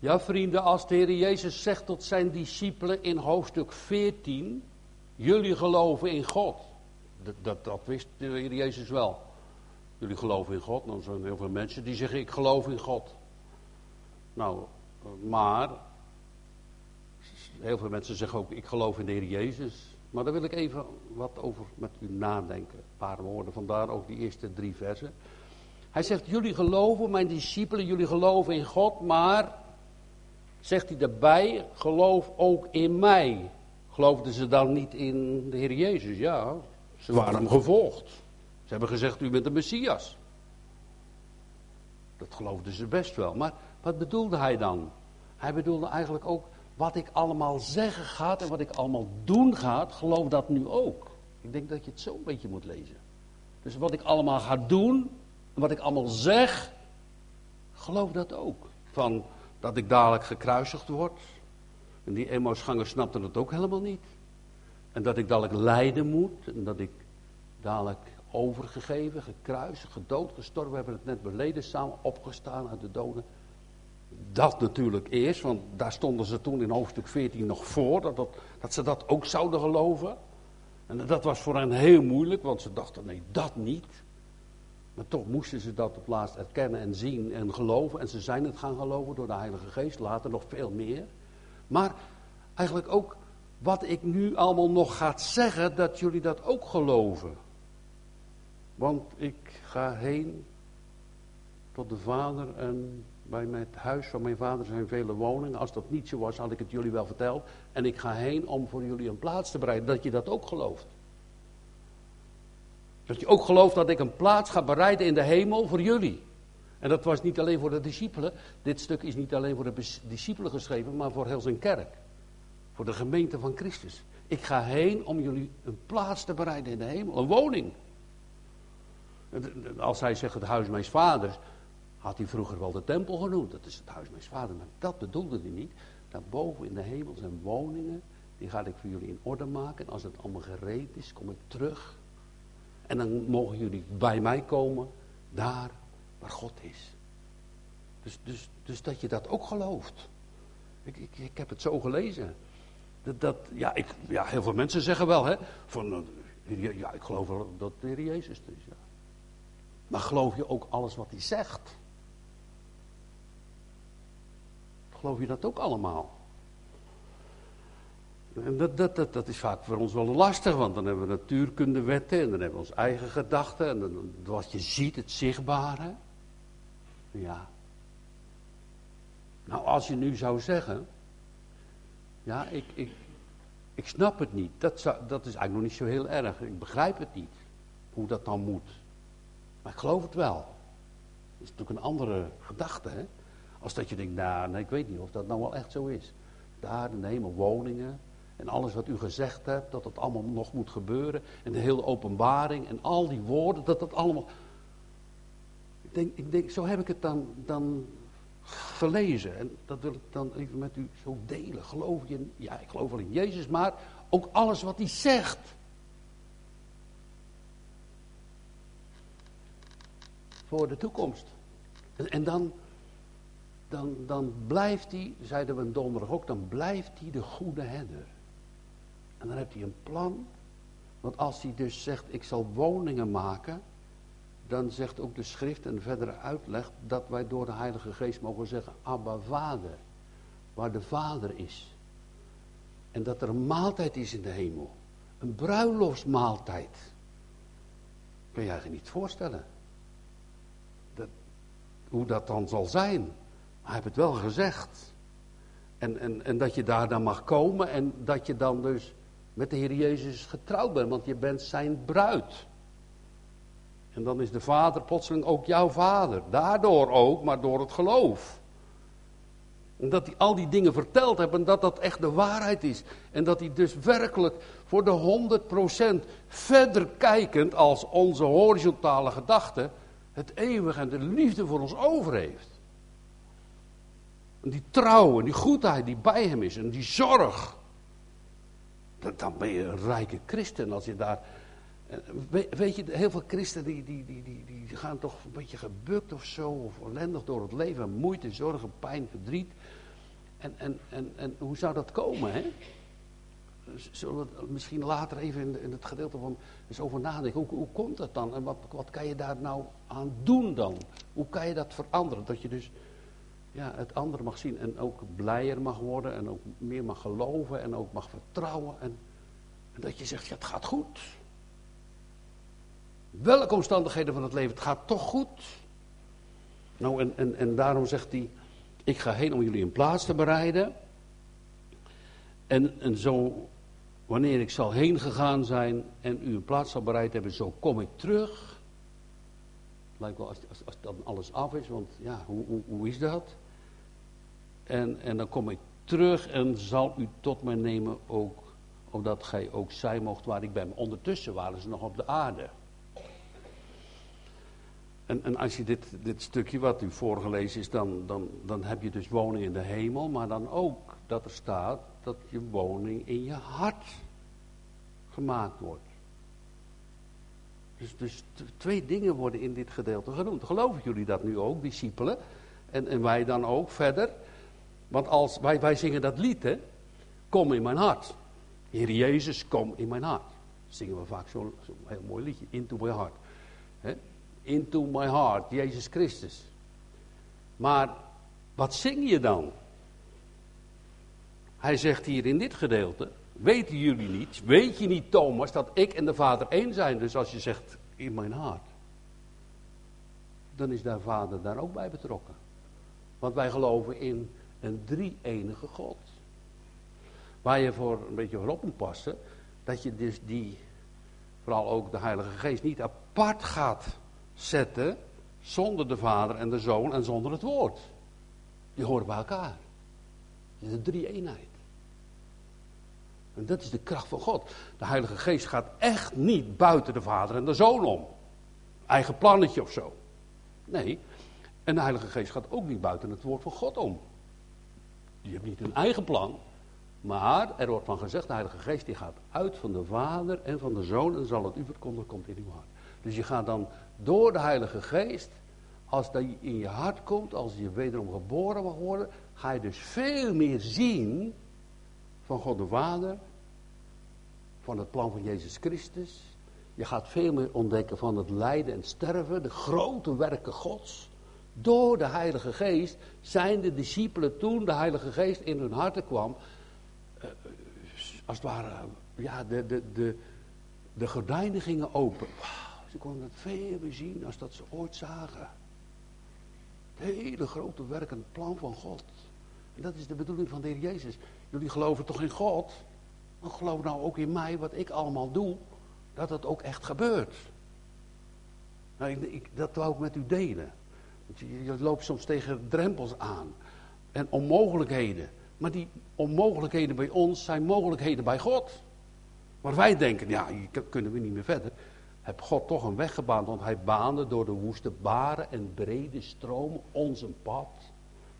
Ja, vrienden, als de Heer Jezus zegt tot zijn discipelen in hoofdstuk 14: Jullie geloven in God. Dat, dat, wist de Heer Jezus wel. Jullie geloven in God. Nou, er zijn heel veel mensen die zeggen: Ik geloof in God. Nou, maar. Heel veel mensen zeggen ook: Ik geloof in de Heer Jezus. Maar daar wil ik even wat over met u nadenken. Een paar woorden, vandaar ook die eerste drie versen. Hij zegt: Jullie geloven, mijn discipelen, jullie geloven in God, maar zegt hij daarbij, geloof ook in mij. Geloofden ze dan niet in de Heer Jezus? Ja, ze waren hem gevolgd. Ze hebben gezegd, u bent de Messias. Dat geloofden ze best wel. Maar wat bedoelde hij dan? Hij bedoelde eigenlijk ook, wat ik allemaal zeggen gaat en wat ik allemaal doen gaat, geloof dat nu ook. Ik denk dat je het zo een beetje moet lezen. Dus wat ik allemaal ga doen, en wat ik allemaal zeg, geloof dat ook. Van dat ik dadelijk gekruisigd word. En die Emmausgangers snapten het ook helemaal niet. En dat ik dadelijk lijden moet. En dat ik dadelijk overgegeven, gekruisigd, gedood, gestorven. We hebben het net beleden samen opgestaan uit de doden. Dat natuurlijk eerst, want daar stonden ze toen in hoofdstuk 14 nog voor. Dat, dat, dat ze dat ook zouden geloven. En dat was voor hen heel moeilijk, want ze dachten: nee, dat niet. Maar toch moesten ze dat op laatst erkennen en zien en geloven. En ze zijn het gaan geloven door de Heilige Geest, later nog veel meer. Maar eigenlijk ook wat ik nu allemaal nog ga zeggen, dat jullie dat ook geloven. Want ik ga heen tot de Vader en bij het huis van mijn vader zijn vele woningen. Als dat niet zo was, had ik het jullie wel verteld. En ik ga heen om voor jullie een plaats te bereiden. Dat je dat ook gelooft. Dat je ook gelooft dat ik een plaats ga bereiden in de hemel voor jullie. En dat was niet alleen voor de discipelen. Dit stuk is niet alleen voor de discipelen geschreven, maar voor heel zijn kerk. Voor de gemeente van Christus. Ik ga heen om jullie een plaats te bereiden in de hemel, een woning. Als hij zegt het huis mijn vaders, had hij vroeger wel de tempel genoemd. Dat is het huis mijn vader, maar dat bedoelde hij niet. Daarboven in de hemel zijn woningen, die ga ik voor jullie in orde maken. En als het allemaal gereed is, kom ik terug en dan mogen jullie bij mij komen, daar waar God is. Dus, dus, dus dat je dat ook gelooft. Ik, ik, ik heb het zo gelezen. Dat, dat, ja, ik, ja, heel veel mensen zeggen wel, hè, van, eh, ja, ik geloof wel dat de Heer Jezus is. Ja. Maar geloof je ook alles wat hij zegt? Geloof je dat ook allemaal? En dat, dat, dat, dat is vaak voor ons wel lastig, want dan hebben we natuurkundewetten en dan hebben we onze eigen gedachten. En dan, wat je ziet, het zichtbare. Ja. Nou, als je nu zou zeggen, ja, ik, ik, ik snap het niet. Dat, dat is eigenlijk nog niet zo heel erg. Ik begrijp het niet, hoe dat dan moet. Maar ik geloof het wel. Dat is natuurlijk een andere gedachte, hè. Als dat je denkt, nou, ik weet niet of dat nou wel echt zo is. Daar hemel woningen, en alles wat u gezegd hebt, dat het allemaal nog moet gebeuren. En de hele openbaring en al die woorden, dat dat allemaal. Ik denk, ik denk zo heb ik het dan, dan gelezen. En dat wil ik dan even met u zo delen. Geloof je in, ja, ik geloof wel in Jezus, maar ook alles wat hij zegt. Voor de toekomst. En, dan, dan, dan blijft hij, zeiden we donderdag ook, dan blijft hij de goede herder. En dan heeft hij een plan. Want als hij dus zegt, ik zal woningen maken, dan zegt ook de schrift en verdere uitleg dat wij door de Heilige Geest mogen zeggen, Abba Vader, waar de Vader is. En dat er een maaltijd is in de hemel. Een bruiloftsmaaltijd. Kun je je niet voorstellen. Dat, hoe dat dan zal zijn. Maar hij heeft het wel gezegd. En, en, en dat je daar dan mag komen en dat je dan dus met de Heer Jezus getrouwd bent, want je bent zijn bruid. En dan is de Vader plotseling ook jouw Vader. Daardoor ook, maar door het geloof. En dat hij al die dingen verteld heeft en dat dat echt de waarheid is. En dat hij dus werkelijk voor de 100% verder kijkend als onze horizontale gedachte het eeuwige en de liefde voor ons over heeft. En die trouw en die goedheid die bij hem is en die zorg dan ben je een rijke christen als je daar. Eh, weet je, heel veel christenen die, die, die, die, die gaan toch een beetje gebukt of zo, of ellendig door het leven, moeite, zorgen, pijn, verdriet. En, en, en, en hoe zou dat komen, hè? Zullen we misschien later even in, in het gedeelte van eens over nadenken. Hoe, hoe komt dat dan? En wat, wat kan je daar nou aan doen dan? Hoe kan je dat veranderen? Dat je dus ja, het andere mag zien en ook blijer mag worden en ook meer mag geloven en ook mag vertrouwen. En, en dat je zegt, ja, het gaat goed. Welke omstandigheden van het leven, het gaat toch goed. Nou, en, en, en daarom zegt hij, ik ga heen om jullie een plaats te bereiden. En, en zo, wanneer ik zal heen gegaan zijn en u een plaats zal bereid hebben, zo kom ik terug. Lijkt wel als, als, als dan alles af is, want ja, hoe, hoe, hoe is dat? En, en dan kom ik terug en zal u tot mij nemen ook, opdat gij ook zijn mocht waar ik ben. Ondertussen waren ze nog op de aarde. En, en als je dit, dit stukje wat u voorgelezen is, dan, dan, dan heb je dus woning in de hemel, maar dan ook dat er staat dat je woning in je hart gemaakt wordt. Dus, dus twee dingen worden in dit gedeelte genoemd. Geloven jullie dat nu ook, discipelen? En, en wij dan ook verder? Want als wij, wij zingen dat lied, hè? Kom in mijn hart. Heer Jezus, kom in mijn hart. Zingen we vaak zo'n zo heel mooi liedje. Into my heart. He? Into my heart, Jezus Christus. Maar wat zing je dan? Hij zegt hier in dit gedeelte, weten jullie niet, weet je niet Thomas, dat ik en de Vader één zijn. Dus als je zegt, in mijn hart, dan is de Vader daar ook bij betrokken. Want wij geloven in een drie-enige God. Waar je voor een beetje voor op moet passen, dat je dus die, vooral ook de Heilige Geest, niet apart gaat zetten zonder de Vader en de Zoon en zonder het Woord. Die horen bij elkaar. Het is een drie-eenheid. En dat is de kracht van God. De Heilige Geest gaat echt niet buiten de Vader en de Zoon om. Eigen plannetje of zo. Nee. En de Heilige Geest gaat ook niet buiten het woord van God om. Die heeft niet een eigen plan. Maar er wordt van gezegd, de Heilige Geest die gaat uit van de Vader en van de Zoon en zal het u verkondigen, komt in uw hart. Dus je gaat dan door de Heilige Geest, als dat in je hart komt, als je wederom geboren mag worden, ga je dus veel meer zien van God de Vader, van het plan van Jezus Christus. Je gaat veel meer ontdekken van het lijden en sterven, de grote werken Gods. Door de Heilige Geest zijn de discipelen toen de Heilige Geest in hun harten kwam, eh, als het ware, ja, de, de, de, de gordijnen gingen open. Ze konden het veel meer zien als dat ze ooit zagen. Het hele grote werkende plan van God. En dat is de bedoeling van de Heer Jezus. Jullie geloven toch in God? Dan geloof nou ook in mij, wat ik allemaal doe, dat het ook echt gebeurt. Nou, ik, dat wou ik met u delen. Je loopt soms tegen drempels aan. En onmogelijkheden. Maar die onmogelijkheden bij ons zijn mogelijkheden bij God. Maar wij denken, ja, hier kunnen we niet meer verder. Heb God toch een weg gebaand, want hij baande door de woeste baren en brede stromen ons een pad.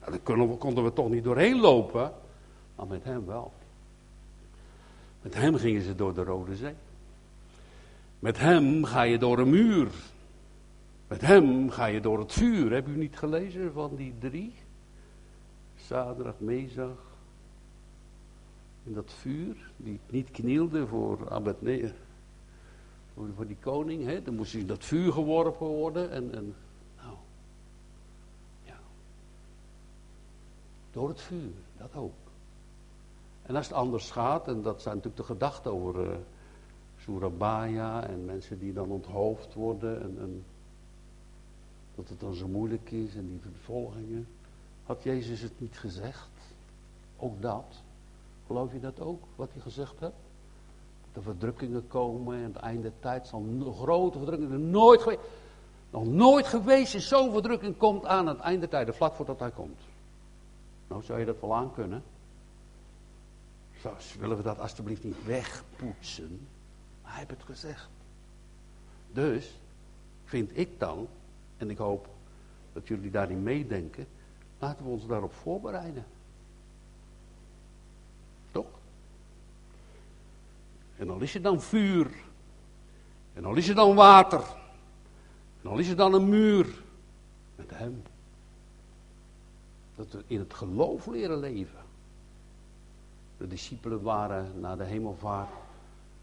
Nou, daar konden we, konden we toch niet doorheen lopen, maar met hem wel. Met hem gingen ze door de Rode Zee. Met hem ga je door een muur. Met hem ga je door het vuur. Heb u niet gelezen van die drie? Zadrach, Mezach. In dat vuur, die niet knielde voor Abednego. Voor, voor die koning, hè. Dan moest hij in dat vuur geworpen worden. En, en nou, ja. Door het vuur, dat ook. En als het anders gaat, en dat zijn natuurlijk de gedachten over uh, Surabaya en mensen die dan onthoofd worden en, en dat het dan zo moeilijk is en die vervolgingen. Had Jezus het niet gezegd? Ook dat. Geloof je dat ook, wat hij gezegd heeft? De verdrukkingen komen en het einde tijd zal grote verdrukkingen nooit geweest. Nog nooit geweest is zo'n verdrukking komt aan het einde tijden, vlak voordat hij komt. Nou, zou je dat wel aan kunnen? Zo, willen we dat alstublieft niet wegpoetsen? Hij heeft het gezegd. Dus, vind ik dan, en ik hoop dat jullie daarin meedenken. Laten we ons daarop voorbereiden. Toch? En al is er dan vuur. En al is er dan water. En al is er dan een muur. Met hem. Dat we in het geloof leren leven. De discipelen waren na de hemelvaart,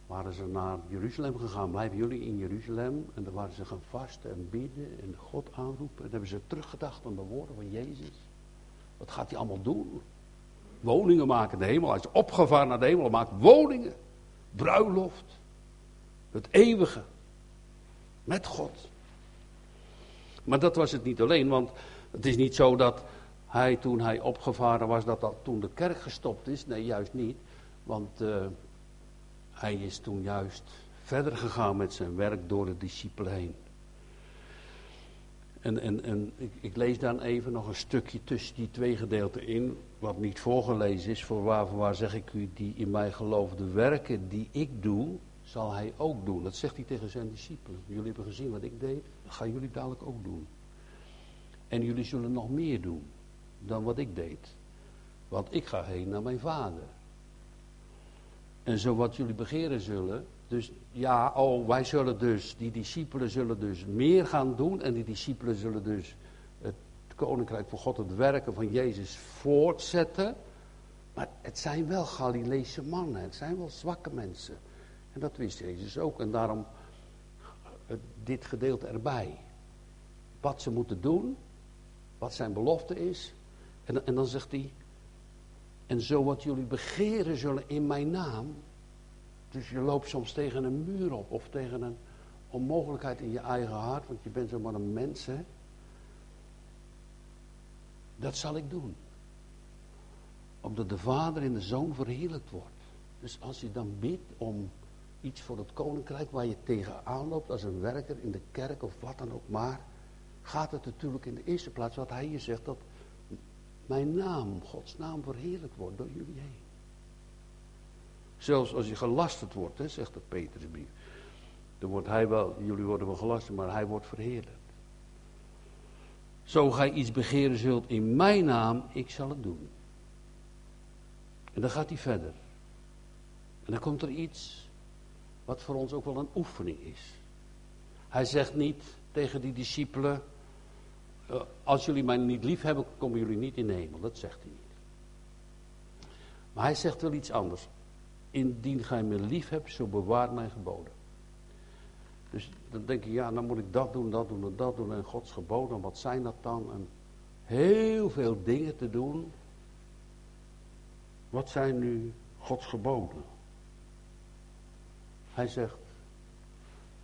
waren ze naar Jeruzalem gegaan. Blijven jullie in Jeruzalem? En dan waren ze gaan vasten en bidden en God aanroepen. En hebben ze teruggedacht aan de woorden van Jezus. Wat gaat hij allemaal doen? Woningen maken de hemel. Hij is opgevaren naar de hemel. maakt woningen. Bruiloft. Het eeuwige. Met God. Maar dat was het niet alleen, want het is niet zo dat hij toen hij opgevaren was, dat dat toen de kerk gestopt is. Nee, juist niet. Want uh, hij is toen juist verder gegaan met zijn werk door de discipelen heen. En, en, en ik, ik, lees dan even nog een stukje tussen die twee gedeelten in, wat niet voorgelezen is. Voor waar, waar zeg ik u, die in mij geloofde werken die ik doe, zal hij ook doen. Dat zegt hij tegen zijn discipelen. Jullie hebben gezien wat ik deed, dat gaan jullie dadelijk ook doen. En jullie zullen nog meer doen dan wat ik deed. Want ik ga heen naar mijn vader. En zo wat jullie begeren zullen. Dus ja, oh, wij zullen dus, die discipelen zullen dus meer gaan doen. En die discipelen zullen dus het koninkrijk van God, het werken van Jezus voortzetten. Maar het zijn wel Galileese mannen, het zijn wel zwakke mensen. En dat wist Jezus ook. En daarom dit gedeelte erbij. Wat ze moeten doen, wat zijn belofte is. En, en dan zegt hij, en zo wat jullie begeren zullen in mijn naam. Dus je loopt soms tegen een muur op of tegen een onmogelijkheid in je eigen hart, want je bent zomaar een mens, hè. Dat zal ik doen. Omdat de Vader in de Zoon verheerlijkt wordt. Dus als je dan bidt om iets voor het koninkrijk waar je tegenaan loopt als een werker in de kerk of wat dan ook maar, gaat het natuurlijk in de eerste plaats wat hij hier zegt, dat mijn naam, Gods naam verheerlijkt wordt door jullie heen. Zelfs als je gelasterd wordt, zegt de Petrusbrief. Dan wordt hij wel, jullie worden wel gelasterd, maar hij wordt verheerlijkt. Zo gij iets begeren zult in mijn naam, ik zal het doen. En dan gaat hij verder. En dan komt er iets wat voor ons ook wel een oefening is. Hij zegt niet tegen die discipelen, als jullie mij niet lief hebben, komen jullie niet in de hemel. Dat zegt hij niet. Maar hij zegt wel iets anders. Indien gij me lief hebt, zo bewaart mijn geboden. Dus dan denk je, ja, dan moet ik dat doen, dat doen en dat doen. En Gods geboden, wat zijn dat dan? En heel veel dingen te doen. Wat zijn nu Gods geboden? Hij zegt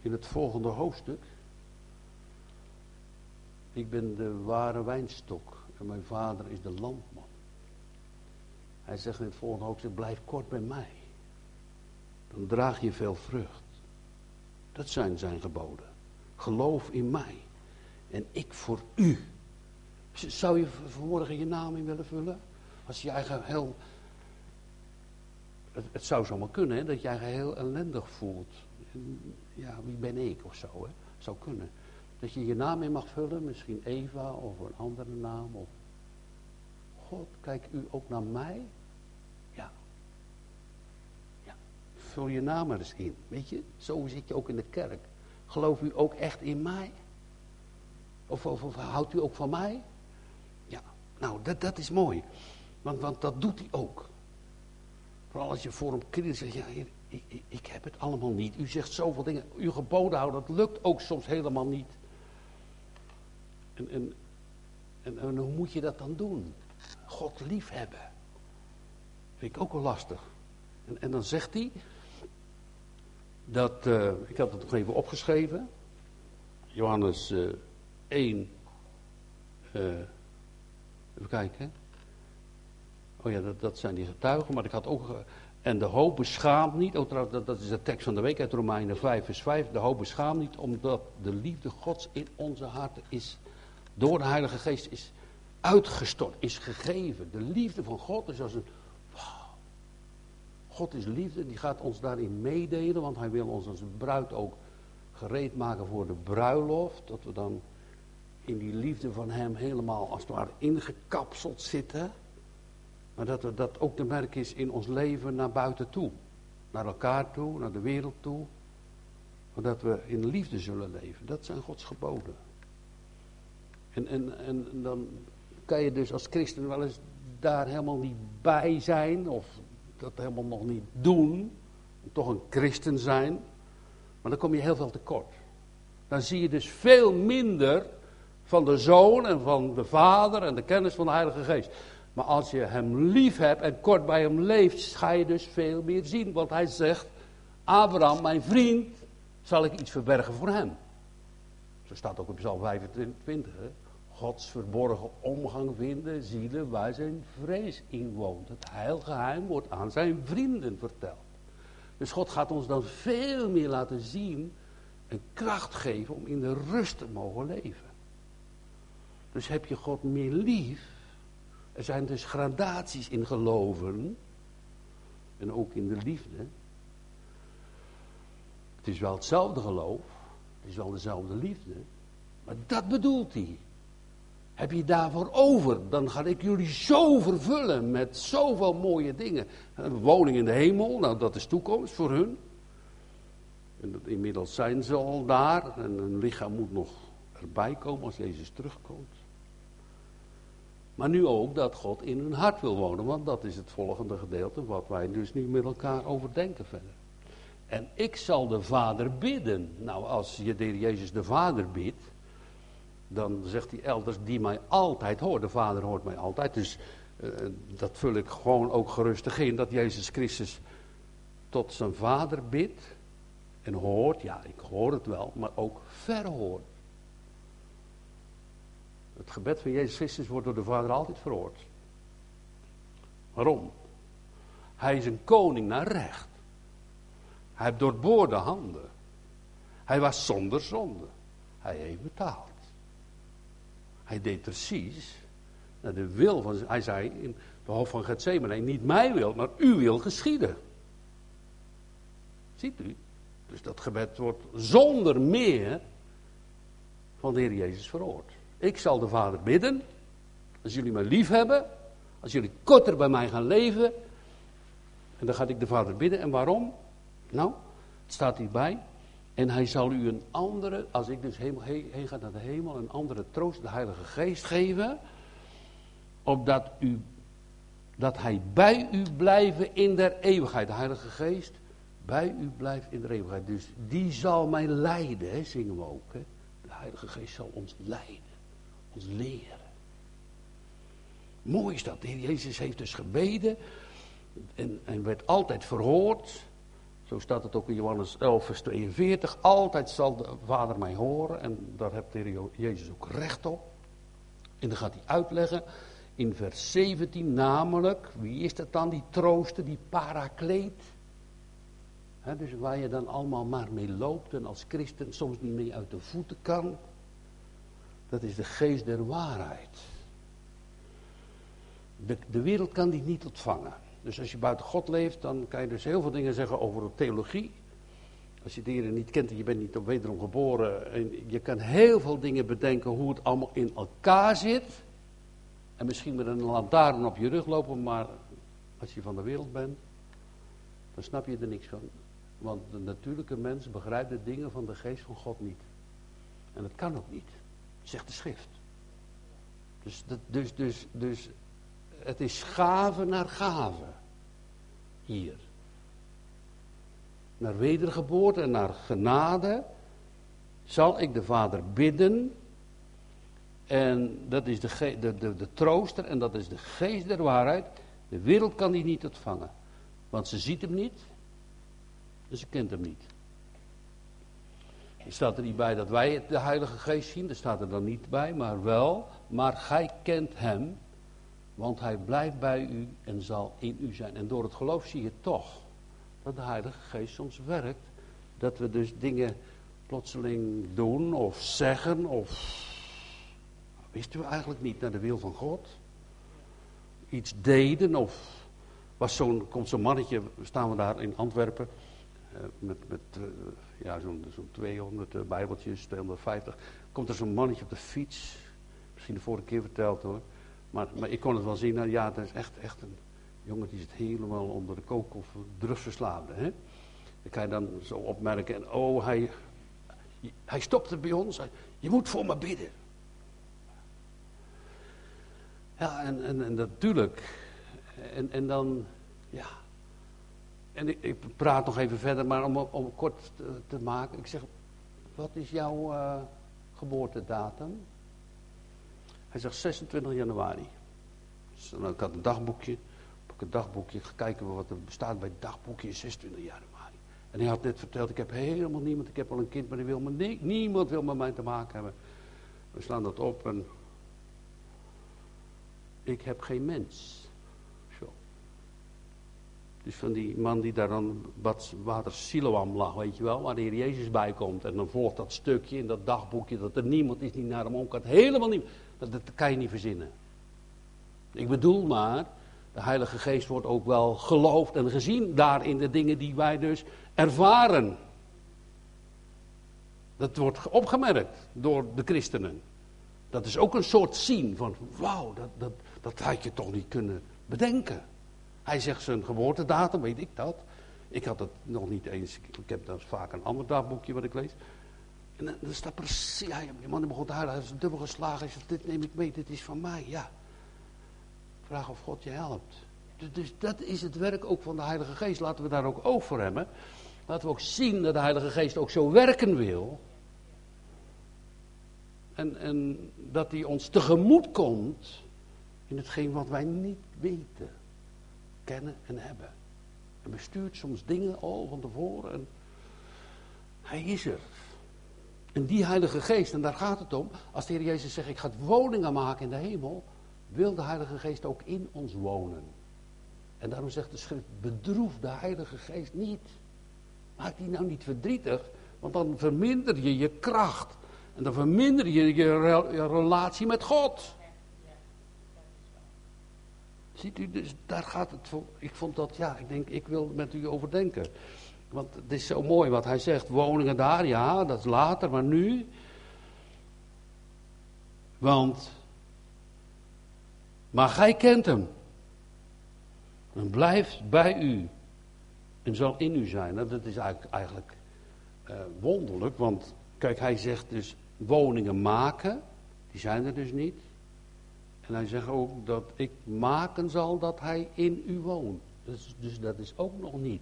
in het volgende hoofdstuk. Ik ben de ware wijnstok en mijn vader is de landman. Hij zegt in het volgende hoofdstuk, blijf kort bij mij. Dan draag je veel vrucht. Dat zijn zijn geboden. Geloof in mij. En ik voor u. Zou je vanmorgen je naam in willen vullen? Als je eigen heel... Het, het zou zomaar kunnen, hè, dat je eigen heel ellendig voelt. Ja, wie ben ik of zo, hè? Zou kunnen. Dat je je naam in mag vullen, misschien Eva of een andere naam. Of... God, kijk u ook naar mij? Ja. Ja. Vul je naam maar eens in. Weet je, zo zit je ook in de kerk. Gelooft u ook echt in mij? Of, of, houdt u ook van mij? Ja, nou, dat, dat is mooi. Want, want dat doet hij ook. Vooral als je voor hem knielt zegt, ja, ik, ik, ik, heb het allemaal niet. U zegt zoveel dingen. Uw geboden houden, dat lukt ook soms helemaal niet. En, en, en, hoe moet je dat dan doen? God lief hebben. Vind ik ook wel lastig. En, en dan zegt hij dat, uh, ik had het nog even opgeschreven. Johannes uh, 1. Uh, even kijken. Oh ja, dat, dat zijn die getuigen. Maar ik had ook. En de hoop beschaamt niet. Oh, dat, dat is de tekst van de week uit Romeinen 5, vers 5. De hoop beschaamt niet, omdat de liefde Gods in onze harten is door de Heilige Geest is uitgestort, is gegeven. De liefde van God is als een. God is liefde, die gaat ons daarin meedelen, want hij wil ons als bruid ook gereed maken voor de bruiloft. Dat we dan in die liefde van hem helemaal als het ware ingekapseld zitten. Maar dat er, dat ook de merk is in ons leven naar buiten toe. Naar elkaar toe, naar de wereld toe. Dat we in liefde zullen leven. Dat zijn Gods geboden. En, en, en dan kan je dus als christen wel eens daar helemaal niet bij zijn. Of dat helemaal nog niet doen. Toch een christen zijn. Maar dan kom je heel veel tekort. Dan zie je dus veel minder van de zoon en van de vader en de kennis van de Heilige Geest. Maar als je hem lief hebt en kort bij hem leeft, ga je dus veel meer zien. Want hij zegt, Abraham, mijn vriend, zal ik iets verbergen voor hem. Zo staat ook op Psalm 25. Hè? Gods verborgen omgang vinden zielen waar zijn vrees in woont. Het heilgeheim wordt aan zijn vrienden verteld. Dus God gaat ons dan veel meer laten zien en kracht geven om in de rust te mogen leven. Dus heb je God meer lief. Er zijn dus gradaties in geloven. En ook in de liefde. Het is wel hetzelfde geloof. Is wel dezelfde liefde. Maar dat bedoelt hij. Heb je daarvoor over, dan ga ik jullie zo vervullen met zoveel mooie dingen. Een woning in de hemel, nou dat is toekomst voor hun. En inmiddels zijn ze al daar en hun lichaam moet nog erbij komen als Jezus terugkomt. Maar nu ook dat God in hun hart wil wonen, want dat is het volgende gedeelte wat wij dus nu met elkaar overdenken verder. En ik zal de Vader bidden. Nou, als je de Jezus de Vader bidt, dan zegt hij elders, die mij altijd hoort. De Vader hoort mij altijd. Dus uh, dat vul ik gewoon ook gerustig in, dat Jezus Christus tot zijn Vader bidt en hoort. Ja, ik hoor het wel, maar ook verhoort. Het gebed van Jezus Christus wordt door de Vader altijd verhoord. Waarom? Hij is een koning naar recht. Hij doorboorde handen. Hij was zonder zonde. Hij heeft betaald. Hij deed precies naar de wil van. Hij zei in de hof van Gethsemane: niet mij wil, maar u wil geschieden. Ziet u? Dus dat gebed wordt zonder meer van de Heer Jezus verhoord. Ik zal de Vader bidden, als jullie mij lief hebben, als jullie korter bij mij gaan leven, en dan ga ik de Vader bidden. En waarom? Nou, het staat hierbij. En hij zal u een andere, als ik dus heen, heen ga naar de hemel, een andere troost, de Heilige Geest geven. Opdat u, dat hij bij u blijven in der eeuwigheid. De Heilige Geest bij u blijft in der eeuwigheid. Dus die zal mij leiden, hè, zingen we ook. Hè. De Heilige Geest zal ons leiden, ons leren. Mooi is dat. De Heer Jezus heeft dus gebeden en, en werd altijd verhoord. Zo staat het ook in Johannes 11, vers 42. Altijd zal de Vader mij horen. En daar heeft de Heer Jezus ook recht op. En dan gaat hij uitleggen in vers 17, namelijk, wie is dat dan, die trooster, die parakleet? dus waar je dan allemaal maar mee loopt en als christen soms niet mee uit de voeten kan. Dat is de geest der waarheid. De, de wereld kan die niet ontvangen. Dus als je buiten God leeft, dan kan je dus heel veel dingen zeggen over de theologie. Als je dingen niet kent en je bent niet op wederom geboren. En je kan heel veel dingen bedenken hoe het allemaal in elkaar zit. En misschien met een lantaarn op je rug lopen, maar als je van de wereld bent, dan snap je er niks van. Want de natuurlijke mens begrijpt de dingen van de geest van God niet. En dat kan ook niet, zegt de schrift. Dus, dus, dus, dus het is gave naar gave. Hier. Naar wedergeboorte en naar genade zal ik de Vader bidden. En dat is de, de, de, trooster en dat is de geest der waarheid. De wereld kan die niet ontvangen. Want ze ziet hem niet. Dus ze kent hem niet. Er staat er niet bij dat wij de Heilige Geest zien. Er staat er dan niet bij, maar wel. Maar gij kent hem want hij blijft bij u en zal in u zijn. En door het geloof zie je toch dat de Heilige Geest soms werkt. Dat we dus dingen plotseling doen of zeggen of wisten we eigenlijk niet naar de wil van God. Iets deden of was zo'n, komt zo'n mannetje, staan we daar in Antwerpen eh, met, met uh, ja, zo'n zo'n 200 uh, bijbeltjes, 250. Komt er zo'n mannetje op de fiets, misschien de vorige keer verteld hoor. Maar, maar ik kon het wel zien, nou ja, dat is echt, echt een jongen die zit helemaal onder de kook of drugsverslaafde. Hè? Dat kan je dan zo opmerken. En oh, hij, hij stopte bij ons. je moet voor me bidden. Ja, en, en, en natuurlijk. En, en dan, ja. En ik, ik praat nog even verder, maar om, om kort te, maken. Ik zeg, wat is jouw uh, geboortedatum? Hij zegt 26 januari. Dus ik had een dagboekje. Ik een dagboekje, kijken wat er bestaat bij het dagboekje 26 januari. En hij had net verteld, ik heb helemaal niemand, ik heb al een kind, maar die wil me, niemand wil met mij te maken hebben. We slaan dat op en ik heb geen mens. Zo. Dus van die man die daar dan wat water Siloam lag, weet je wel, waar de Heer Jezus bij komt. En dan volgt dat stukje in dat dagboekje dat er niemand is die naar hem omkijkt. Helemaal niet. Dat, dat kan je niet verzinnen. Ik bedoel maar, de Heilige Geest wordt ook wel geloofd en gezien daar in de dingen die wij dus ervaren. Dat wordt opgemerkt door de christenen. Dat is ook een soort zien van, wauw, dat, dat, dat had je toch niet kunnen bedenken. Hij zegt zijn geboortedatum, weet ik dat. Ik had het nog niet eens, ik heb dan vaak een ander dagboekje wat ik lees. En dan staat precies, ja, die man begon te huilen, hij is dubbel geslagen. Hij zegt, dit neem ik mee, dit is van mij, ja. Vraag of God je helpt. Dus, dus dat is het werk ook van de Heilige Geest. Laten we daar ook voor hebben. Laten we ook zien dat de Heilige Geest ook zo werken wil. En, en dat hij ons tegemoet komt in hetgeen wat wij niet weten, kennen en hebben. En bestuurt soms dingen al van tevoren. En hij is er. En die Heilige Geest, en daar gaat het om, als de Heer Jezus zegt: Ik ga woningen maken in de hemel, wil de Heilige Geest ook in ons wonen. En daarom zegt de schrift: Bedroef de Heilige Geest niet. Maak die nou niet verdrietig, want dan verminder je je kracht. En dan verminder je je relatie met God. Ziet u, dus daar gaat het voor. Ik vond dat, ja, ik denk, ik wil met u overdenken. Want het is zo mooi wat hij zegt. Woningen daar, ja, dat is later, maar nu. Want. Maar gij kent hem. En blijft bij u. En zal in u zijn. Nou, dat is eigenlijk, eigenlijk uh, wonderlijk, want kijk, hij zegt dus woningen maken. Die zijn er dus niet. En hij zegt ook dat ik maken zal dat hij in u woont. Dus, dus dat is ook nog niet.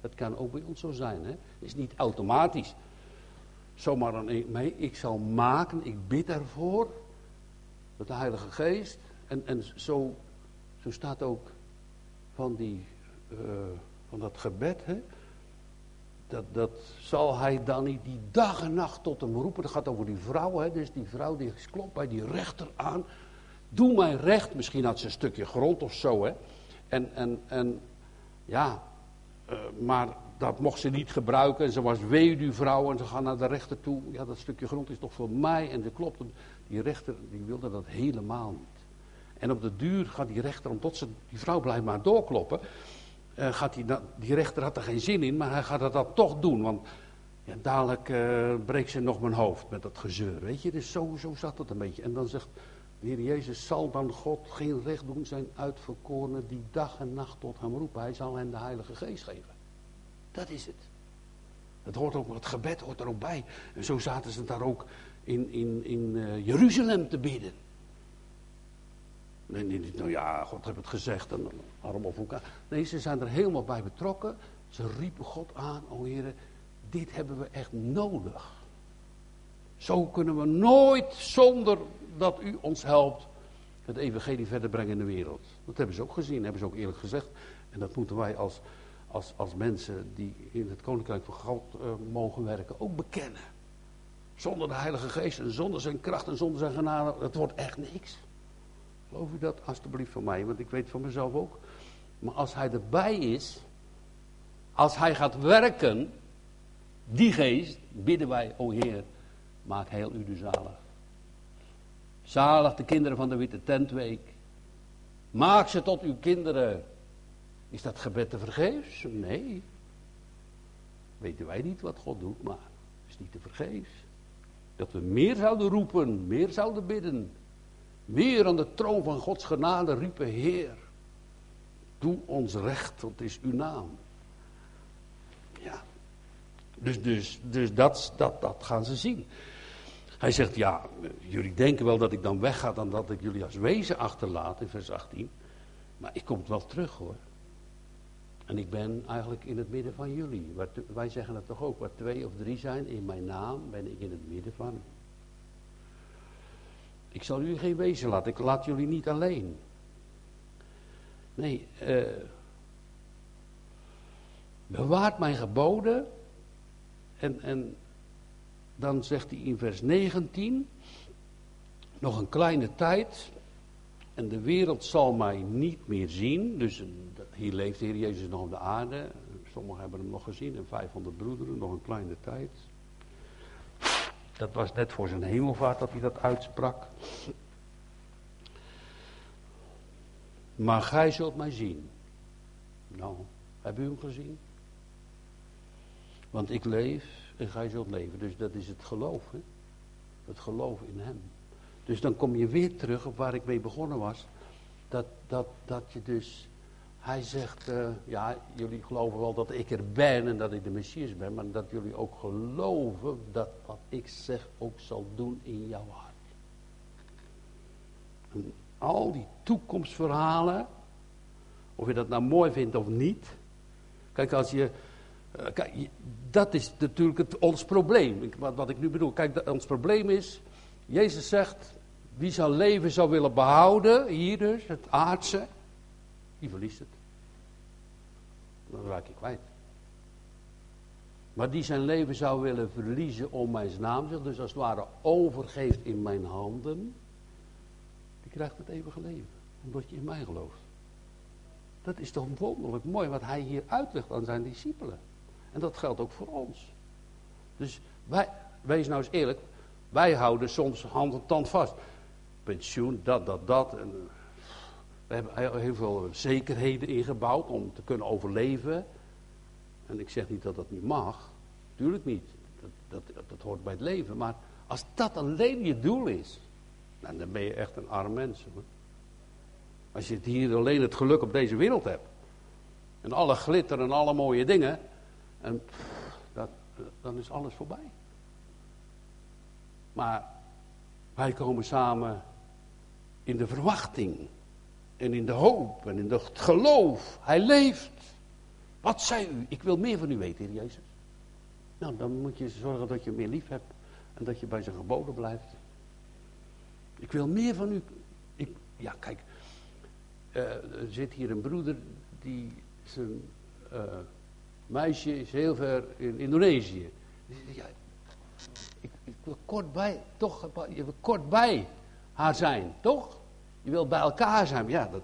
Dat kan ook bij ons zo zijn. Hè? Is niet automatisch. Zomaar dan mee. Ik zal maken, ik bid ervoor. Met de Heilige Geest. En, en zo, zo staat ook van, die, uh, van dat gebed. Hè? Dat, dat zal hij dan niet die dag en nacht tot hem roepen. Dat gaat over die vrouw. Hè? Dus die vrouw die klopt bij die rechter aan. Doe mij recht. Misschien had ze een stukje grond of zo. Hè? En, en, en ja, uh, maar dat mocht ze niet gebruiken. En ze was weduwvrouw en ze gaan naar de rechter toe. Ja, dat stukje grond is toch voor mij. En de klopt. Die rechter die wilde dat helemaal niet. En op de duur gaat die rechter, omdat ze, die vrouw blijft maar doorkloppen. Uh, gaat die, die rechter had er geen zin in, maar hij gaat dat, dat toch doen. Want ja, dadelijk uh, breekt ze nog mijn hoofd met dat gezeur. Weet je, dus zo, zo zat het een beetje. En dan zegt de Heer Jezus, zal dan God geen recht doen zijn uitverkorenen die dag en nacht tot hem roepen. Hij zal hen de Heilige Geest geven. Dat is het. Het hoort ook, het gebed hoort er ook bij. En zo zaten ze daar ook in, in, in uh, Jeruzalem te bidden. Nee, niet, nou ja, God heeft het gezegd en arm op. Nee, ze zijn er helemaal bij betrokken. Ze riepen God aan, o Heer, dit hebben we echt nodig. Zo kunnen we nooit zonder dat u ons helpt het evangelie verder brengen in de wereld. Dat hebben ze ook gezien, hebben ze ook eerlijk gezegd. En dat moeten wij als, als, als mensen die in het koninkrijk van God uh, mogen werken ook bekennen. Zonder de Heilige Geest en zonder zijn kracht en zonder zijn genade, het wordt echt niks. Geloof u dat alstublieft van mij, want ik weet van mezelf ook. Maar als hij erbij is, als hij gaat werken, die geest, bidden wij, o Heer, maak heel u de zalig. Zalig de kinderen van de Witte Tentweek. Maak ze tot uw kinderen. Is dat gebed te vergeefs? Nee. Weten wij niet wat God doet, maar het is niet te vergeefs. Dat we meer zouden roepen, meer zouden bidden. Meer aan de troon van Gods genade riepen, Heer, doe ons recht, want het is uw naam. Ja. Dus, dus, dus dat, dat, dat gaan ze zien. Hij zegt, ja, jullie denken wel dat ik dan wegga dan dat ik jullie als wezen achterlaat in vers 18. Maar ik kom wel terug hoor. En ik ben eigenlijk in het midden van jullie. Wij zeggen het toch ook, waar twee of drie zijn in mijn naam, ben ik in het midden van. Ik zal jullie geen wezen laten, ik laat jullie niet alleen. Nee, uh, bewaart mijn geboden. En, en dan zegt hij in vers 19, nog een kleine tijd en de wereld zal mij niet meer zien. Dus hier leeft de Heer Jezus nog op de aarde. Sommigen hebben hem nog gezien en 500 broederen, nog een kleine tijd. Dat was net voor zijn hemelvaart dat hij dat uitsprak. Maar gij zult mij zien. Nou, hebben u hem gezien? Want ik leef en gij zult leven. Dus dat is het geloof. Hè? Het geloof in hem. Dus dan kom je weer terug op waar ik mee begonnen was. Dat, dat, dat je dus, hij zegt, uh, ja, jullie geloven wel dat ik er ben en dat ik de Messias ben, maar dat jullie ook geloven dat wat ik zeg ook zal doen in jouw hart. En al die toekomstverhalen, of je dat nou mooi vindt of niet. Kijk, als je, kijk, dat is natuurlijk het, ons probleem. Wat, wat ik nu bedoel, kijk, ons probleem is, Jezus zegt, wie zijn leven zou willen behouden, hier dus, het aardse, die verliest het. Dan raak je kwijt. Maar die zijn leven zou willen verliezen om mijn naam, dus als het ware overgeeft in mijn handen, die krijgt het eeuwige leven. Omdat je in mij gelooft. Dat is toch wonderlijk mooi wat hij hier uitlegt aan zijn discipelen. En dat geldt ook voor ons. Dus wij, wees nou eens eerlijk, wij houden soms hand en tand vast pensioen, dat, dat, dat. En, eh, we hebben heel veel zekerheden ingebouwd om te kunnen overleven. En ik zeg niet dat dat niet mag. Tuurlijk niet. Dat, dat, dat hoort bij het leven. Maar als dat alleen je doel is, nou, dan ben je echt een arm mens. Als je hier alleen het geluk op deze wereld hebt. En alle glitter en alle mooie dingen. En dat, dan is alles voorbij. Maar wij komen samen in de verwachting. En in de hoop en in het geloof. Hij leeft. Wat zei u? Ik wil meer van u weten, Heer Jezus. Nou, dan moet je zorgen dat je meer lief hebt. En dat je bij zijn geboden blijft. Ik wil meer van u. Ik, ja, kijk. Uh, er zit hier een broeder die zijn uh, meisje is heel ver in Indonesië. Ja, ik, ik, wil kort bij, toch, je wil kort bij haar zijn, toch? Je wilt bij elkaar zijn, ja, dat,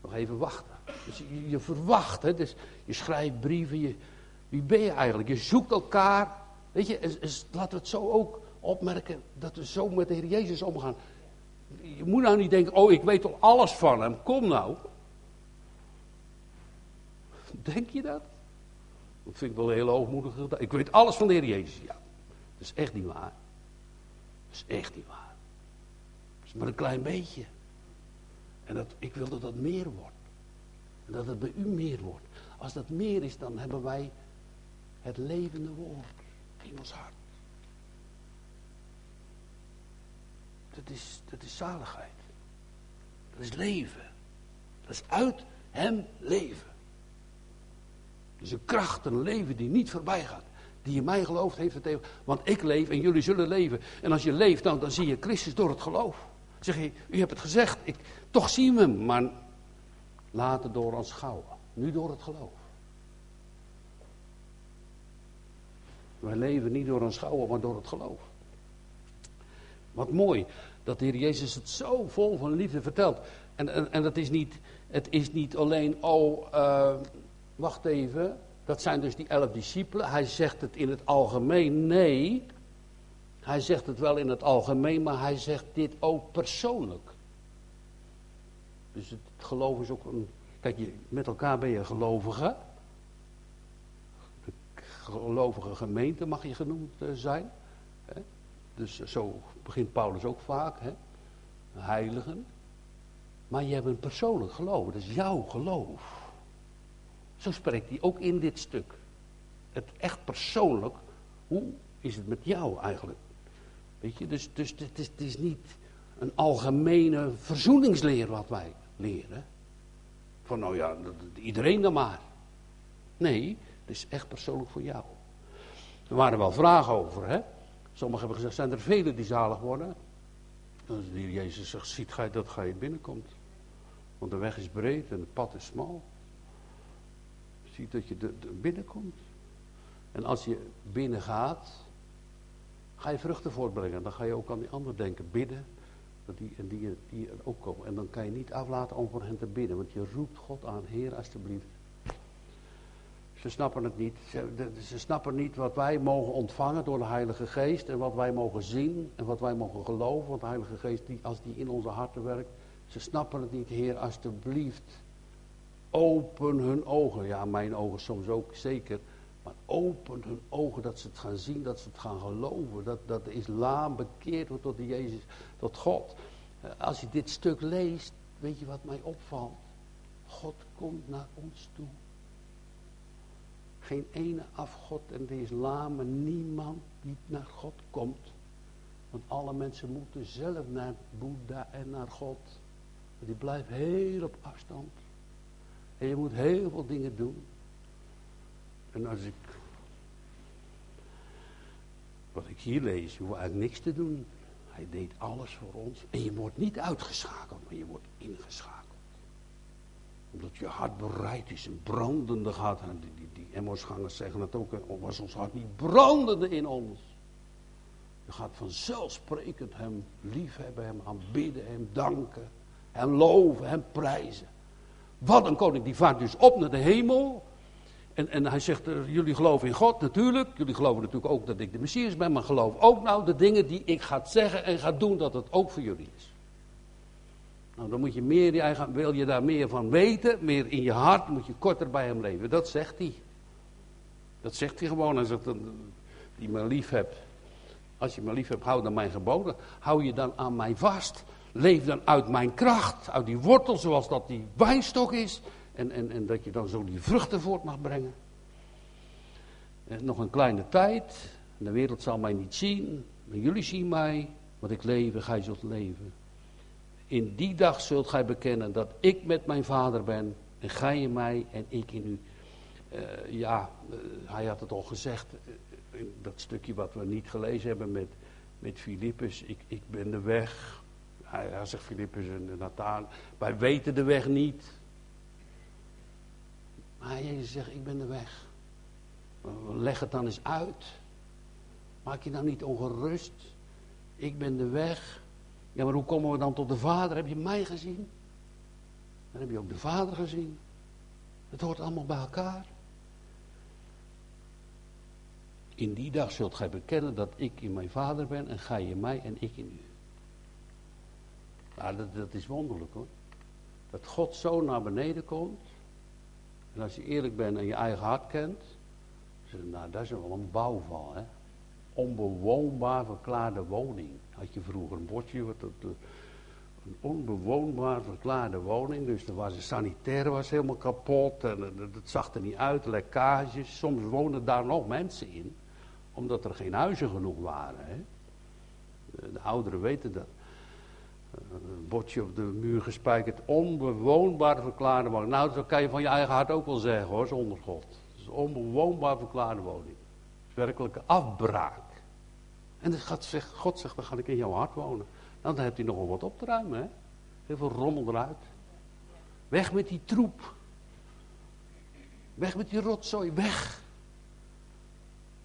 nog even wachten. Dus je, verwacht, hè, dus je schrijft brieven, je, wie ben je eigenlijk? Je zoekt elkaar. Weet je, laten we het zo ook opmerken dat we zo met de Heer Jezus omgaan. Je moet nou niet denken, oh ik weet al alles van hem, kom nou. Denk je dat? Dat vind ik wel een hele hoogmoedige Ik weet alles van de Heer Jezus, ja. Dat is echt niet waar. Dat is echt niet waar. Dat is maar een klein beetje. En dat, ik wil dat dat meer wordt. En dat het bij u meer wordt. Als dat meer is, dan hebben wij het levende woord in ons hart. Dat is, dat is zaligheid. Dat is leven. Dat is uit hem leven. Is een kracht, een leven die niet voorbij gaat. Die in mij gelooft, heeft het. Want ik leef en jullie zullen leven. En als je leeft, dan, dan zie je Christus door het geloof. Zeg je, u hebt het gezegd, ik, toch zien we hem, maar later door schouwen. Nu door het geloof. Wij leven niet door schouwen, maar door het geloof. Wat mooi dat de Heer Jezus het zo vol van liefde vertelt. En, en, en dat is niet, het is niet alleen, oh, uh, wacht even, dat zijn dus die elf discipelen. Hij zegt het in het algemeen, nee. Hij zegt het wel in het algemeen, maar hij zegt dit ook persoonlijk. Dus het geloof is ook een. Kijk, je, met elkaar ben je gelovige. De gelovige gemeente mag je genoemd eh, zijn. Hè? Dus zo begint Paulus ook vaak. Hè? Heiligen. Maar je hebt een persoonlijk geloof. Dat is jouw geloof. Zo spreekt hij ook in dit stuk. Het echt persoonlijk. Hoe is het met jou eigenlijk? Weet je, dus, dus het, is, het is niet een algemene verzoeningsleer wat wij leren. Van nou ja, iedereen dan maar. Nee, het is echt persoonlijk voor jou. Er waren wel vragen over, hè. Sommigen hebben gezegd, zijn er velen die zalig worden? Is de Jezus zegt, ziet gij dat gij binnenkomt. Want de weg is breed en het pad is smal. Ziet dat je binnenkomt. En als je binnen gaat, ga je vruchten voortbrengen. Dan ga je ook aan die ander denken, bidden. Dat die, en die, die er ook komen. En dan kan je niet aflaten om voor hen te bidden. Want je roept God aan, Heer alsjeblieft. Ze snappen het niet. Ze, ze, snappen niet wat wij mogen ontvangen door de Heilige Geest. En wat wij mogen zien. En wat wij mogen geloven. Want de Heilige Geest, die, als die in onze harten werkt. Ze snappen het niet, Heer, alsjeblieft. Open hun ogen. Ja, mijn ogen soms ook zeker. Maar open hun ogen dat ze het gaan zien, dat ze het gaan geloven. Dat, dat de islam bekeerd wordt tot de Jezus, tot God. Eh, als je dit stuk leest, weet je wat mij opvalt? God komt naar ons toe. Geen ene afgod en de islam niemand die naar God komt. Want alle mensen moeten zelf naar Boeddha en naar God. Die blijft heel op afstand. En je moet heel veel dingen doen. En als ik. Wat ik hier lees, je hoeft eigenlijk niks te doen. Hij deed alles voor ons. En je wordt niet uitgeschakeld, maar je wordt ingeschakeld. Omdat je hart bereid is, een brandende hart. Die, die, die zeggen het ook, was ons hart niet brandende in ons. Je gaat vanzelfsprekend hem liefhebben, hem aanbidden, hem danken, hem loven, hem prijzen. Wat een koning, die vaart dus op naar de hemel. En, en hij zegt, uh, jullie geloven in God, natuurlijk. Jullie geloven natuurlijk ook dat ik de Messias ben. Maar geloof ook nou de dingen die ik ga zeggen en ga doen, dat het ook voor jullie is. Nou, dan moet je meer, wil je daar meer van weten, meer in je hart, moet je korter bij hem leven. Dat zegt hij. Dat zegt hij gewoon. Hij zegt, die me lief hebt. Als je me lief hebt, hou dan mijn geboden. Hou je dan aan mij vast. Leef dan uit mijn kracht, uit die wortel zoals dat die wijnstok is. En, en, en dat je dan zo die vruchten voort mag brengen. En nog een kleine tijd. De wereld zal mij niet zien. Maar jullie zien mij. Want ik leven, gij zult leven. In die dag zult gij bekennen dat ik met mijn vader ben. En gij in mij en ik in u. Uh, ja, uh, hij had het al gezegd. In dat stukje wat we niet gelezen hebben met, met Filippus. Ik, ik ben de weg. Hij, hij zegt Filippus en Nathan. Wij weten de weg niet. Maar Jezus zegt, ik ben de weg. Leg het dan eens uit. Maak je nou niet ongerust. Ik ben de weg. Ja, maar hoe komen we dan tot de Vader? Heb je mij gezien? Dan heb je ook de Vader gezien. Het hoort allemaal bij elkaar. In die dag zult gij bekennen dat ik in mijn Vader ben en gij in mij en ik in u. Nou, dat, dat is wonderlijk hoor. Dat God zo naar beneden komt. En als je eerlijk bent en je eigen hart kent. Nou, dat is wel een bouwval hè. Onbewoonbaar verklaarde woning. Had je vroeger een bordje. Wat eh, een onbewoonbaar verklaarde woning. Dus er was een sanitaire was helemaal kapot. En het zag er niet uit. Lekkages. Soms woonden daar nog mensen in. Omdat er geen huizen genoeg waren. Hè. De ouderen weten dat een bordje op de muur gespijkerd, onbewoonbaar verklaarde woning. Nou, dat kan je van je eigen hart ook wel zeggen hoor, zonder God. Het is een onbewoonbaar verklaarde woning. Is werkelijke afbraak. En dan gaat, zegt, God zegt, dan ga ik in jouw hart wonen. Nou, dan hebt hij nogal wat op te ruimen, hè. Heel veel rommel eruit. Weg met die troep. Weg met die rotzooi, weg.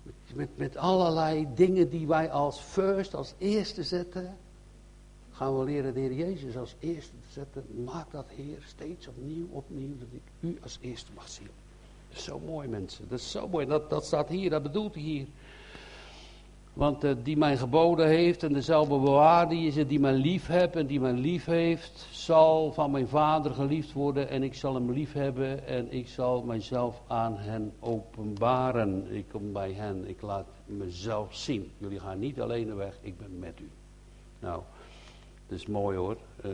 Met, met, met allerlei dingen die wij als first, als eerste zetten gaan we leren de Heer Jezus als eerste te zetten. Maak dat Heer steeds opnieuw, opnieuw, dat ik u als eerste mag zien. Dat is zo mooi mensen, dat is zo mooi. Dat, dat staat hier, dat bedoelt hij hier. Want uh, die mij geboden heeft en dezelfde bewaar, die is het die mij lief hebt en die mij lief heeft, zal van mijn vader geliefd worden en ik zal hem lief hebben en ik zal mijzelf aan hen openbaren. Ik kom bij hen, ik laat mezelf zien. Jullie gaan niet alleen weg, ik ben met u. Nou, dat is mooi hoor. Uh,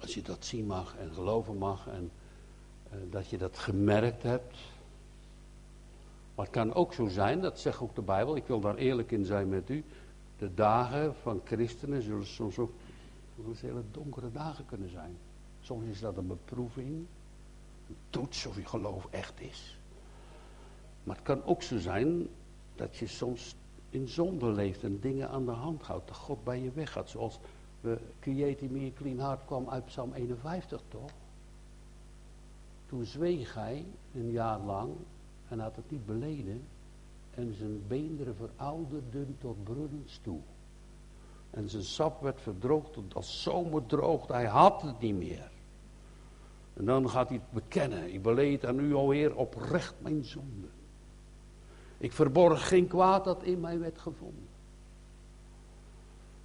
als je dat zien mag en geloven mag en uh, dat je dat gemerkt hebt. Maar het kan ook zo zijn, dat zegt ook de Bijbel, ik wil daar eerlijk in zijn met u. de dagen van christenen zullen soms ook hele donkere dagen kunnen zijn. Soms is dat een beproeving, een toets of je geloof echt is. Maar het kan ook zo zijn dat je soms in zonde leeft en dingen aan de hand houdt. Dat God bij je weg gaat. Zoals we Create Me Clean Heart kwam uit Psalm 51 toch? Toen zweeg hij een jaar lang en had het niet beleden. En zijn beenderen verouderden tot brunnens toe. En zijn sap werd verdroogd tot als zomerdroogd. Hij had het niet meer. En dan gaat hij bekennen. Ik beleed aan u alweer oprecht mijn zonde. Ik verborg geen kwaad dat in mij werd gevonden.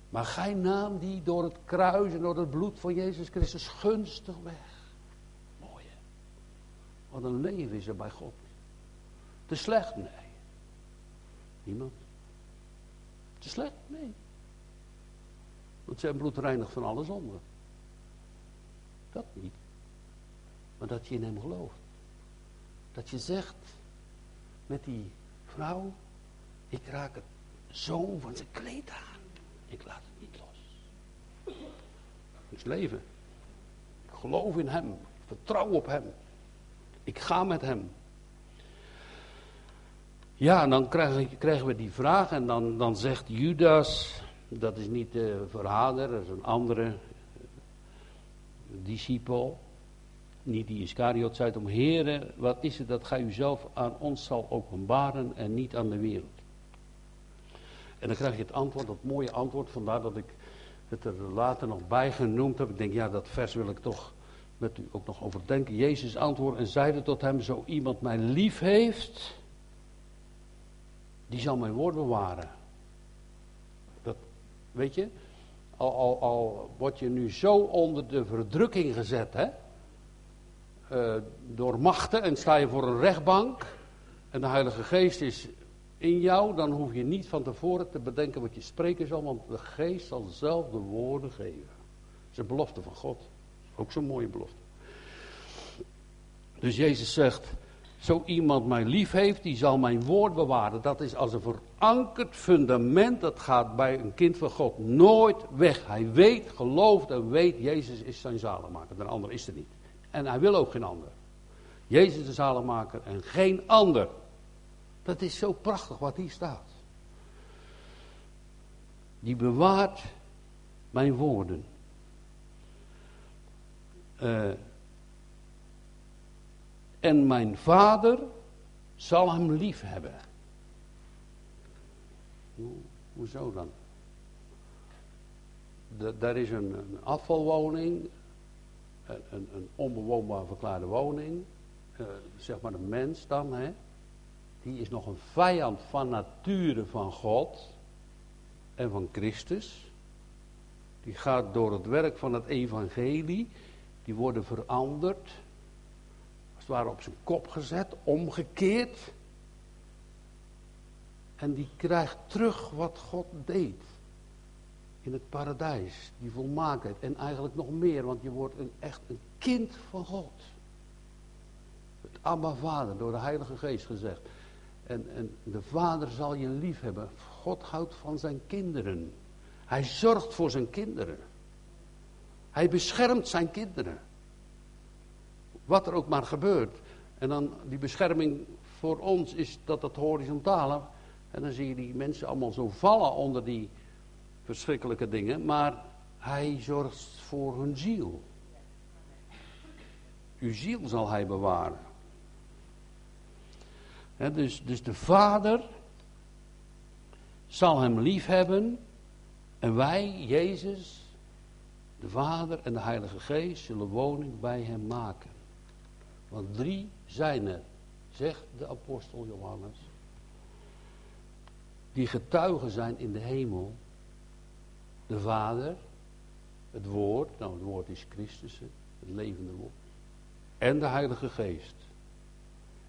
Maar gij naam die door het kruis en door het bloed van Jezus Christus gunstig weg. Mooi hè. Wat een leven is er bij God. Te slecht? Nee. Niemand? Te slecht? Nee. Want zijn bloed reinigt van alle zonde. Dat niet. Maar dat je in hem gelooft. Dat je zegt met die vrouw, ik raak het zo van zijn kleed aan. Ik laat het niet los. Het is leven. Ik geloof in hem. Ik vertrouw op hem. Ik ga met hem. Ja, en dan krijgen, we die vraag en dan, dan zegt Judas, dat is niet de verrader, dat is een andere eh, discipel. Niet die Iscariot zei om, heren, wat is het dat gij uzelf aan ons zal openbaren en niet aan de wereld? En dan krijg je het antwoord, dat mooie antwoord, vandaar dat ik het er later nog bij genoemd heb. Ik denk, ja, dat vers wil ik toch met u ook nog overdenken. Jezus antwoordde en zeide tot hem, zo iemand mij lief heeft, die zal mijn woord bewaren. Dat, weet je, al, al, al word je nu zo onder de verdrukking gezet, hè. Uh, door machten en sta je voor een rechtbank en de Heilige Geest is in jou, dan hoef je niet van tevoren te bedenken wat je spreken zal, want de Geest zal zelf de woorden geven. Dat is een belofte van God. Ook zo'n mooie belofte. Dus Jezus zegt, zo iemand mij lief heeft, die zal mijn woord bewaren. Dat is als een verankerd fundament. Dat gaat bij een kind van God nooit weg. Hij weet, gelooft en weet, Jezus is zijn zaligmaker. Een ander is er niet. En hij wil ook geen ander. Jezus de zaligmaker en geen ander. Dat is zo prachtig wat hier staat. Die bewaart mijn woorden. Uh, en mijn vader zal hem lief hebben. Hoe, hoezo dan? Daar is een afvalwoning, een, een, onbewoonbaar verklaarde woning. Uh, zeg maar een mens dan, hè. Die is nog een vijand van nature van God en van Christus. Die gaat door het werk van het evangelie, die worden veranderd het ware op zijn kop gezet, omgekeerd. En die krijgt terug wat God deed. In het paradijs, die volmaaktheid. En eigenlijk nog meer, want je wordt een, echt een kind van God. Het Abba Vader, door de Heilige Geest gezegd. En, en de Vader zal je lief hebben. God houdt van zijn kinderen. Hij zorgt voor zijn kinderen. Hij beschermt zijn kinderen. Wat er ook maar gebeurt. En dan die bescherming voor ons is dat het horizontale. En dan zie je die mensen allemaal zo vallen onder die verschrikkelijke dingen. Maar hij zorgt voor hun ziel. Uw ziel zal hij bewaren. dus, dus de Vader zal hem lief hebben. En wij, Jezus, de Vader en de Heilige Geest, zullen woning bij hem maken. Want drie zijn er, zegt de apostel Johannes, die getuigen zijn in de hemel. De Vader, het Woord, nou het Woord is Christus, het levende Woord. En de Heilige Geest.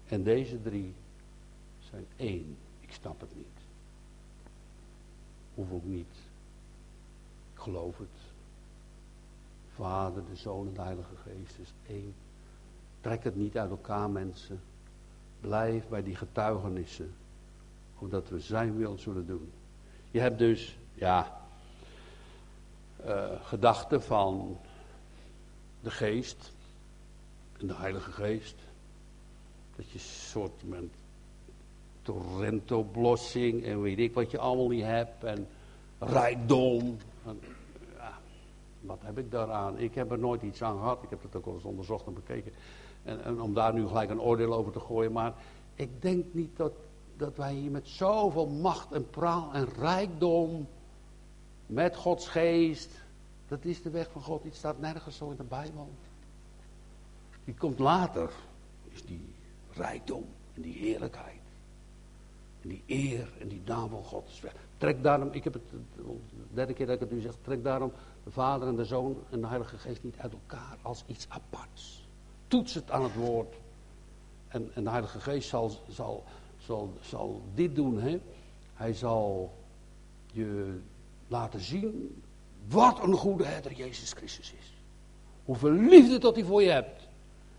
En deze drie zijn één. Ik snap het niet. Hoef ook niet. Ik geloof het. Vader, de Zoon en de Heilige Geest is één. Trek het niet uit elkaar, mensen. Blijf bij die getuigenissen. Omdat we zijn wil zullen doen. Je hebt dus ja, uh, gedachte van de geest en de Heilige Geest. Dat je soort met torrentoblossing en weet ik wat je allemaal niet hebt en rijkdom. En, ja, wat heb ik daaraan? Ik heb er nooit iets aan gehad. Ik heb het ook al eens onderzocht en bekeken. En, en om daar nu gelijk een oordeel over te gooien. Maar ik denk niet dat, dat wij hier met zoveel macht en praal en rijkdom. Met Gods geest. Dat is de weg van God. Die staat nergens zo in de Bijbel. Die komt later. Is die rijkdom en die heerlijkheid. En die eer en die naam van God. Trek daarom, ik heb het de derde keer dat ik het nu zeg, trek daarom de Vader en de Zoon en de Heilige Geest niet uit elkaar als iets aparts. Toets het aan het woord. En, en de Heilige Geest zal, zal, zal, zal dit doen. Hè? Hij zal je laten zien wat een goede herder Jezus Christus is. Hoeveel liefde dat hij voor je hebt.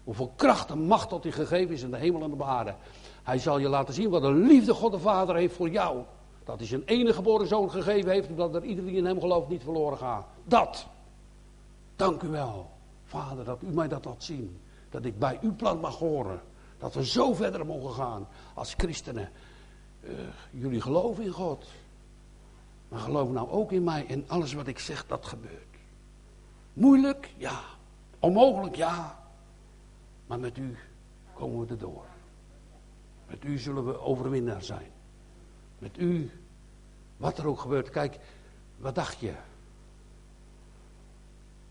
Hoeveel kracht en macht dat hij gegeven is in de hemel en de aarde. Hij zal je laten zien wat een liefde God de Vader heeft voor jou. Dat hij zijn enige geboren zoon gegeven heeft, omdat er ieder die in hem gelooft niet verloren gaat. Dat. Dank u wel, Vader, dat u mij dat laat zien. Dat ik bij uw plan mag horen. Dat we zo verder mogen gaan als christenen. Uh, jullie geloven in God. Maar geloof nou ook in mij en alles wat ik zeg, dat gebeurt. Moeilijk? Ja. Onmogelijk? Ja. Maar met u komen we erdoor. Met u zullen we overwinnaar zijn. Met u, wat er ook gebeurt. Kijk, wat dacht je?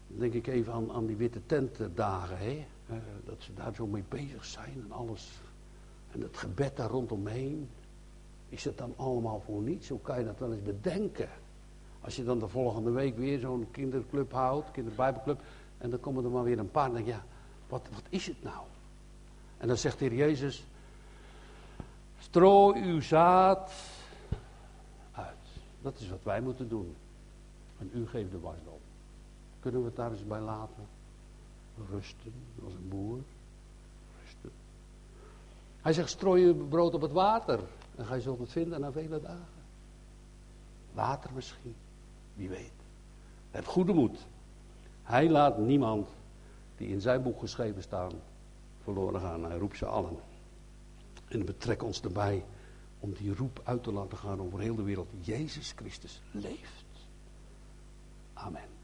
Dan denk ik even aan, aan die witte tentdagen, hè? Uh, dat ze daar zo mee bezig zijn en alles. En het gebed daar rondomheen. Is het dan allemaal voor niets? Hoe kan je dat wel eens bedenken? Als je dan de volgende week weer zo'n kinderclub houdt, kinderbijbelclub. En dan komen er maar weer een paar. En dan denk ja, wat, wat is het nou? En dan zegt de Heer Jezus, strooi uw zaad uit. Dat is wat wij moeten doen. En u geeft de wasdom. Kunnen we het daar eens bij laten? Rusten, als een boer. Rusten. Hij zegt, strooi je brood op het water. En gij zult het vinden na vele dagen. Water misschien, wie weet. Heb goede moed. Hij laat niemand die in zijn boek geschreven staan verloren gaan. Hij roept ze allen. En betrek ons erbij om die roep uit te laten gaan over heel de wereld. Jezus Christus leeft. Amen.